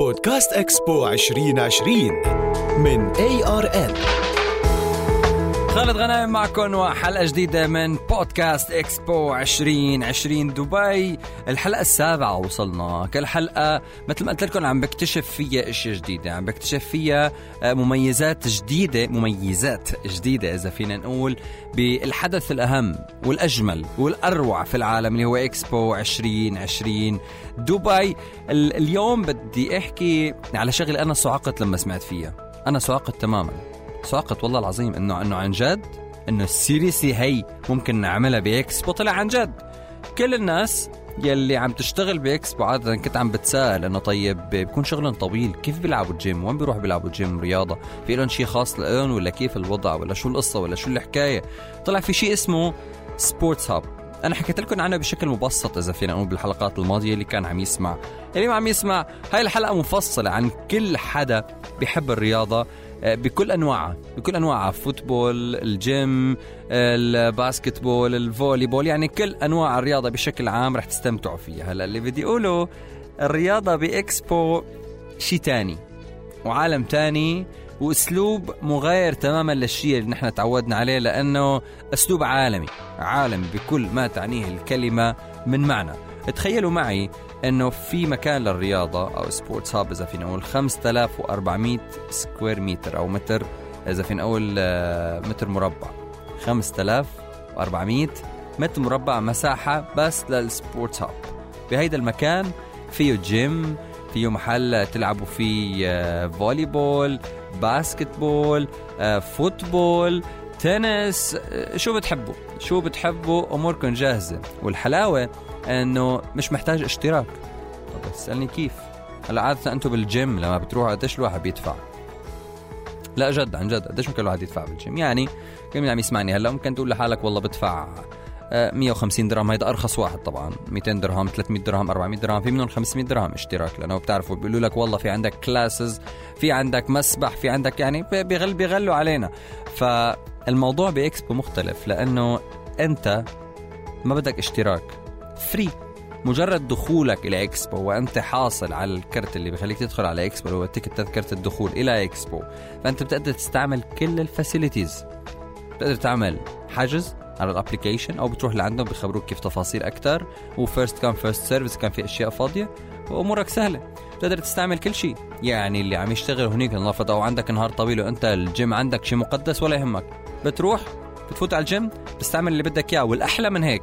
بودكاست إكسبو 2020 من ARN خالد غنايم معكم وحلقة جديدة من بودكاست إكسبو 2020 دبي. الحلقة السابعة وصلنا. كل حلقة مثل ما قلت لكم عم بكتشف فيها أشياء جديدة. عم بكتشف فيها آه، مميزات جديدة مميزات جديدة إذا فينا نقول بالحدث الأهم والأجمل والأروع في العالم اللي هو إكسبو 2020 دبي. ال- اليوم بدي أحكي على شغلة أنا صعقت لما سمعت فيها. أنا صعقت تماما. صعقت والله العظيم انه إنه عن جد إنه seriously هي ممكن نعملها باكسبو طلع عن جد. كل الناس يلي عم تشتغل باكسبو عادة كنت عم بتساءل إنه طيب بيكون شغلهم طويل كيف بيلعبوا الجيم؟ وين بيروحوا بيلعبوا الجيم؟ رياضة. في لهم شيء خاص لهم ولا كيف الوضع؟ ولا شو القصة؟ ولا شو الحكاية؟ طلع في شيء اسمه Sports Hub أنا حكيت لكم عنه بشكل مبسط إذا فينا نقول بالحلقات الماضية اللي كان عم يسمع. اللي ما عم يسمع هاي الحلقة مفصلة عن كل حدا بيحب الرياضة. بكل انواعها بكل انواعها football ال gym ال basketball ال volleyball يعني كل أنواع الرياضة بشكل عام رح تستمتعوا فيها. هلا اللي بدي أقوله الرياضة بإكسبو شيء تاني وعالم تاني وأسلوب مغاير تماما للشيء اللي نحن تعودنا عليه لأنه أسلوب عالمي. عالمي بكل ما تعنيه الكلمة من معنى تخيلوا معي إنه في مكان للرياضة أو Sports Hub إذا فينا نقول 5400 square meter أو متر إذا فينا نقول آه، متر مربع. 5400 متر مربع مساحة بس لل Sports Hub بهيدا المكان فيه جيم فيه محل تلعبوا فيه volleyball basketball football tennis آه، شو بتحبوا؟ شو بتحبوا؟ أموركم جاهزة. والحلاوة إنه مش محتاج اشتراك. طب تسالني كيف. هلا عادة أنتم بالجيم لما بتروحوا قديش الواحد بيدفع؟ لا جد عن جد قديش ممكن الواحد يدفع بالجيم؟ يعني كم عم يسمعني هلا ممكن تقول لحالك والله بدفع آه، 150 درهم. هيدا أرخص واحد طبعا. 200 درهم 300 درهم 400 درهم. في منهم 500 درهم اشتراك. لأنه بتعرفوا بيقولوا لك والله في عندك classes في عندك مسبح في عندك يعني بي- بيغل بيغلوا علينا. فالموضوع بإكسبو مختلف لأنه أنت ما بدك اشتراك. free مجرد دخولك إلى إكسبو وأنت حاصل على الكرت اللي بخليك تدخل على إكسبو اللي هو ticket تذكره الدخول إلى إكسبو. فأنت بتقدر تستعمل كل ال facilities. بتقدر تعمل حجز على ال application أو بتروح لعندهم بخبروك كيف تفاصيل أكثر و first come first service كان في أشياء فاضية وأمورك سهلة. بتقدر تستعمل كل شيء. يعني اللي عم يشتغل هنيك نفرض أو عندك نهار طويل وأنت الجيم عندك شيء مقدس ولا يهمك. بتروح بتفوت على الجيم بتستعمل اللي بدك إياه والأحلى من هيك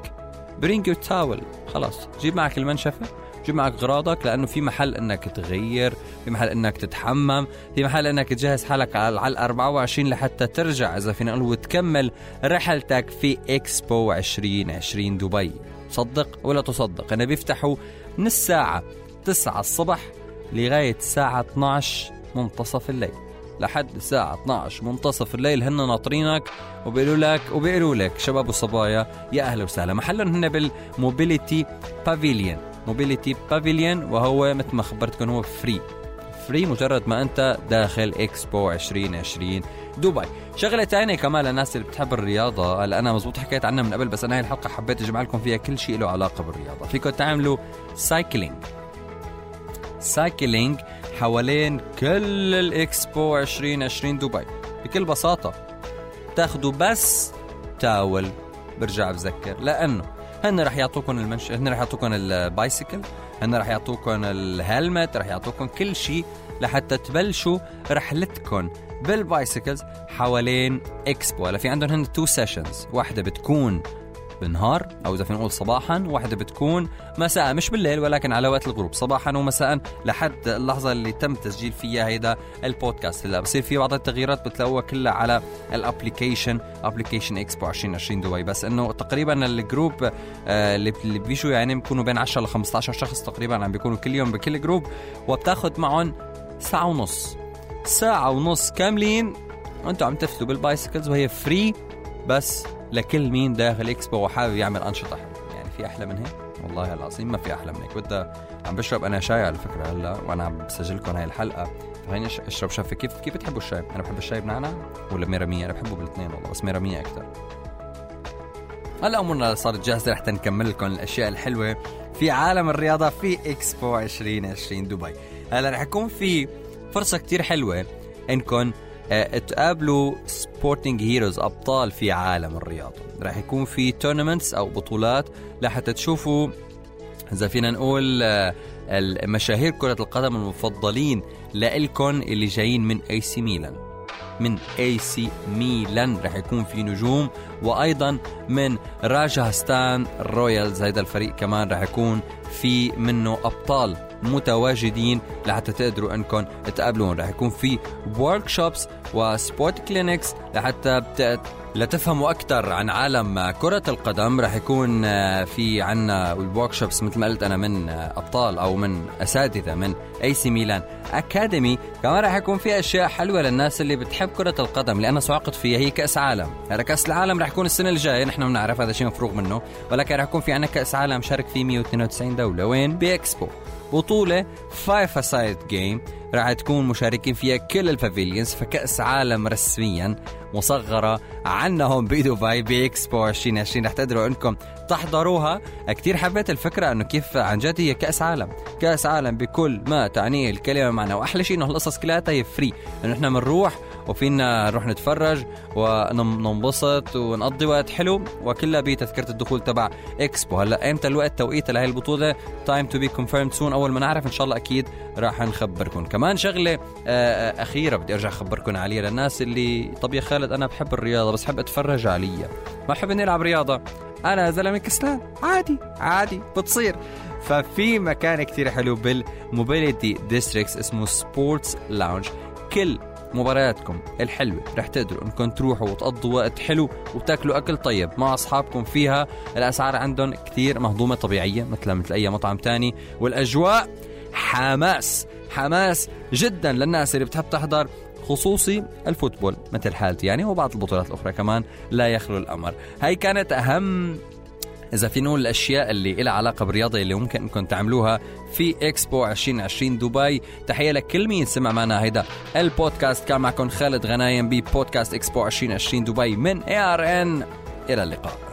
bring your towel خلاص جيب معك المنشفة جيب معك غراضك لأنه في محل إنك تغير في محل إنك تتحمم في محل إنك تجهز حالك على ال 24 لحتى ترجع إذا فينا نقول وتكمل رحلتك في إكسبو 2020 دبي. صدق ولا تصدق؟ أنا بيفتحوا من الساعة 9 الصبح لغاية الساعة 12 منتصف الليل. لحد الساعة 12 منتصف الليل هن ناطرينك وبيقولوا لك وبيقولوا لك شباب وصبايا يا أهلا وسهلا. محلهم هن بال Mobility Pavilion. Mobility Pavilion وهو مثل ما خبرتكم هو free. free مجرد ما أنت داخل إكسبو 2020 دبي شغلة تانية كمان للناس اللي بتحب الرياضة. هلا أنا مزبوط حكيت عنها من قبل بس أنا هاي الحلقة حبيت أجمع لكم فيها كل شيء له علاقة بالرياضة. فيكم تعملوا cycling. cycling حوالين كل الإكسبو 2020 دبي. بكل بساطة تاخذوا بس towel. برجع بذكر لأنه هن رح يعطوكم المنش هن رح يعطوكم ال bicycle هن رح يعطوكم ال helmet رح يعطوكم كل شيء لحتى تبلشوا رحلتكم بال bicycles حوالين إكسبو. هلا في عندهم هن two sessions واحدة بتكون بالنهار أو إذا فينا نقول صباحا واحدة بتكون مساء مش بالليل ولكن على وقت الغروب صباحا ومساء لحد اللحظة اللي تم تسجيل فيها هيدا البودكاست. هلأ بصير في بعض التغييرات بتلاقوها كلها على ال application application إكسبو 2020 دبي. بس إنه تقريبا ال group آه، اللي بيجوا يعني بيكونوا بين 10 ل 15 شخص تقريبا عم بيكونوا كل يوم بكل group وبتاخذ معهم ساعة ونص. ساعة ونص كاملين وأنتم عم تفلوا بال bicycles وهي free بس لكل مين داخل اكسبو وحابب يعمل أنشطة حلوة. يعني في أحلى من هيك؟ والله العظيم ما في أحلى من هيك. بدها عم بشرب أنا شاي على فكرة هلأ وأنا عم بسجلكم هاي الحلقة. أش- أشرب شفه كيف كيف بتحبوا الشاي؟ أنا بحب الشاي بنعنع ولا ميرامية أنا بحبه بالاثنين والله بس ميرامية أكثر هلأ أمورنا صارت جاهزة رح نكمل لكم الأشياء الحلوة في عالم الرياضة في إكسبو 2020 دبي. هلأ رح يكون في فرصة كتير حلوة انكم تقابلوا sporting heroes أبطال في عالم الرياضة. رح يكون في tournaments أو بطولات لحتى تشوفوا إذا فينا نقول آه، المشاهير كرة القدم المفضلين لإلكم اللي جايين من AC Milan من AC Milan رح يكون في نجوم وأيضا من Rajasthan Royals هيدا الفريق كمان رح يكون في منه أبطال متواجدين لحتى تقدروا أنكم تقابلون رح يكون في workshops و sport clinics لحتى لتفهموا أكثر عن عالم كرة القدم. رح يكون آه، في عنا ال workshops مثل ما قلت أنا من آه، أبطال أو من أساتذة من AC Milan Academy كمان رح يكون في أشياء حلوة للناس اللي بتحب كرة القدم لأنها سواقط فيها. هي كأس عالم. هذا كأس العالم رح يكون السنة الجاية. نحن بنعرف هذا شيء مفروغ منه. ولكن رح يكون في عنا كأس عالم شارك فيه 192 دوله وين بإكسبو. بطولة 5 side game راح تكون مشاركين فيها كل ال pavilions فكأس عالم رسميا مصغرة عنا هون بدبي بإكسبو 2020 رح تقدروا إنكم تحضروها. كثير حبيت الفكرة إنه كيف عن جد هي كأس عالم. كأس عالم بكل ما تعنيه الكلمة معنا. وأحلى شيء إنه القصص كلها free إنه إحنا بنروح وفينا نروح نتفرج وننبسط ونقضي وقت حلو وكلها بتذكرة الدخول تبع إكسبو. هلا إمتى الوقت توقيت لهي البطولة؟ time to be confirmed soon أول ما نعرف إن شاء الله أكيد راح نخبركم. كمان شغلة آه، آه، أخيرة بدي أرجع أخبركم عليها للناس اللي طب يا خالد أنا بحب الرياضة بس بحب أتفرج عليها. ما بحب إني ألعب رياضة. أنا زلمة كسلان. عادي عادي بتصير. ففي مكان كتير حلو بال Mobility District اسمه Sports Lounge كل مبارياتكم الحلوة. رح تقدروا انكم تروحوا وتقضوا وقت حلو وتاكلوا أكل طيب مع أصحابكم فيها. الأسعار عندهم كثير مهضومة طبيعية مثل مثل أي مطعم تاني. والأجواء حماس حماس جدا للناس اللي بتحب تحضر خصوصي الفوتبول مثل حالتي يعني وبعض البطولات الأخرى كمان لا يخلو الأمر. هاي كانت أهم إذا في نقول الأشياء اللي لها علاقة بالرياضة اللي ممكن أنكم تعملوها في إكسبو 2020 دبي. تحية لكل مين سمع معنا هيدا البودكاست. كان معكم خالد غنايم ببودكاست إكسبو 2020 دبي من ARN إلى اللقاء.